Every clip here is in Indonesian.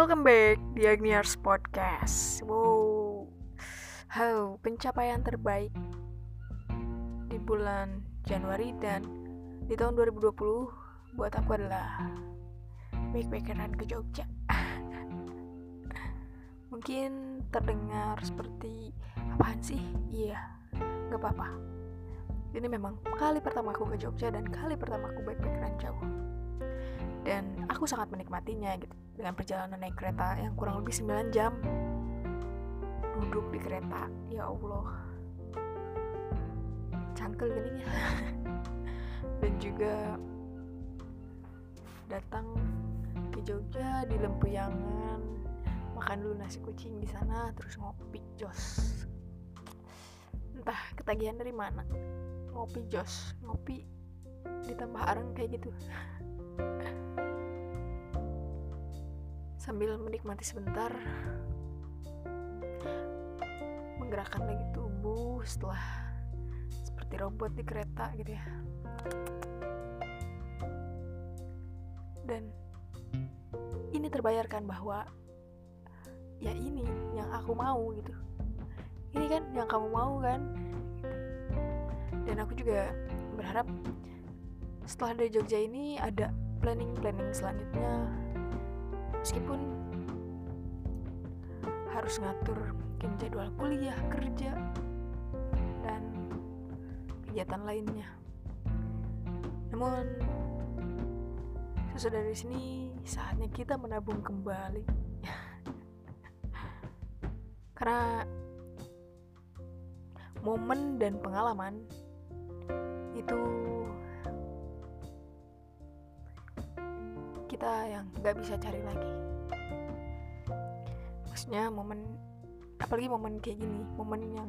Welcome back di Agniars Podcast. Wow, how pencapaian terbaik di bulan Januari dan di tahun 2020 buat aku adalah baik-baikan ke Jogja. Mungkin terdengar seperti apaan sih? Iya, gak apa-apa. Ini memang kali pertama aku ke Jogja dan kali pertama aku baik-baikan jauh aku sangat menikmatinya gitu. Dengan perjalanan naik kereta yang kurang lebih 9 jam. Duduk di kereta ya Allah. Cangkel gini dan juga datang ke Jogja di Lempuyangan makan dulu nasi kucing di sana terus ngopi jos. Entah ketagihan dari mana. Ngopi jos. Ngopi ditambah areng kayak gitu sambil menikmati sebentar menggerakkan lagi tubuh setelah seperti robot di kereta gitu ya. Dan ini terbayarkan bahwa ya ini yang aku mau gitu. Ini kan yang kamu mau kan? Dan aku juga berharap setelah dari Jogja ini ada planning-planning selanjutnya meskipun harus ngatur mungkin jadwal kuliah, kerja, dan kegiatan lainnya. Namun sesudah dari sini saatnya kita menabung kembali. Karena momen dan pengalaman itu kita yang nggak bisa cari lagi. Maksudnya momen apalagi momen kayak gini momen yang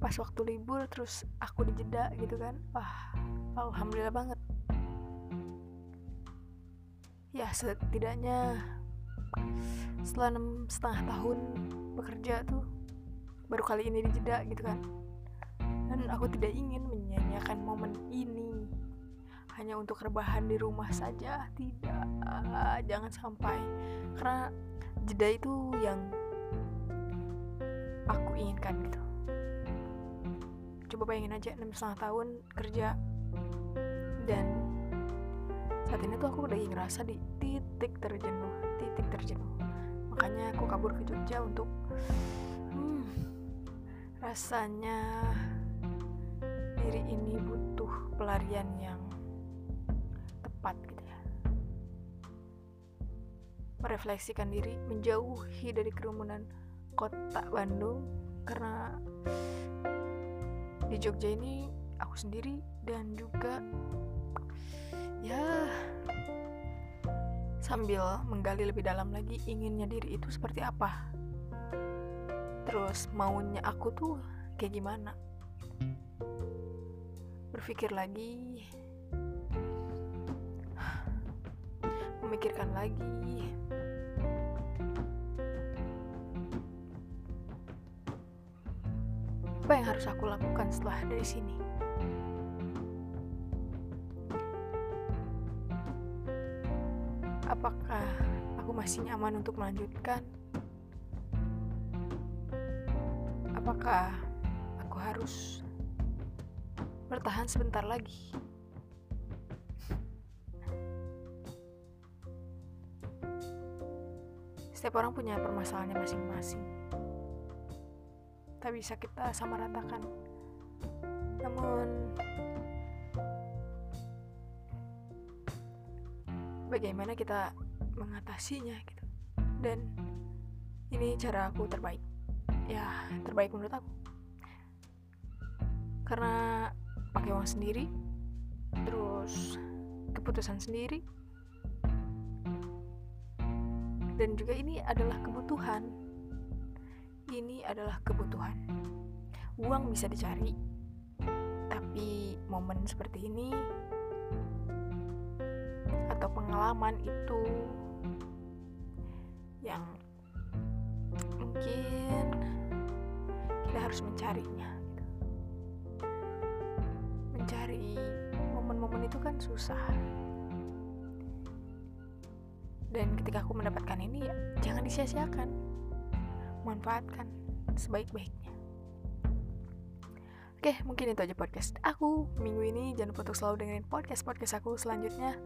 pas waktu libur terus aku dijeda gitu kan. Wah alhamdulillah banget. Ya setidaknya setelah enam setengah tahun bekerja tuh baru kali ini dijeda gitu kan. Dan aku tidak ingin menyanyiakan momen ini hanya untuk rebahan di rumah saja tidak. Jangan sampai. Karena jeda itu yang aku inginkan gitu. Coba bayangin aja enam setengah tahun kerja dan saat ini tuh aku udah ngerasa di titik terjenuh titik terjenuh. Makanya aku kabur ke Jogja untuk hmm, rasanya diri ini butuh pelarian yang tepat gitu ya. Merefleksikan diri menjauhi dari kerumunan kota Bandung. Karena di Jogja ini aku sendiri dan juga ya sambil menggali lebih dalam lagi inginnya diri itu seperti apa. Terus maunya aku tuh kayak gimana? Berpikir lagi memikirkan lagi. Apa yang harus aku lakukan setelah dari sini? Apakah aku masih nyaman untuk melanjutkan? Apakah aku harus bertahan sebentar lagi Setiap orang punya permasalahannya masing-masing. Tak bisa kita sama ratakan. Namun, bagaimana kita mengatasinya gitu. Dan ini cara aku terbaik. Ya, terbaik menurut aku. Karena pakai uang sendiri, terus keputusan sendiri, dan juga ini adalah kebutuhan. Ini adalah kebutuhan. Uang bisa dicari. Tapi momen seperti ini atau pengalaman itu yang mungkin kita harus mencarinya gitu. mencari momen-momen itu kan susah dan ketika aku mendapatkan ini ya jangan disia-siakan manfaatkan sebaik-baiknya Oke, mungkin itu aja podcast aku minggu ini. Jangan lupa untuk selalu dengerin podcast-podcast aku selanjutnya.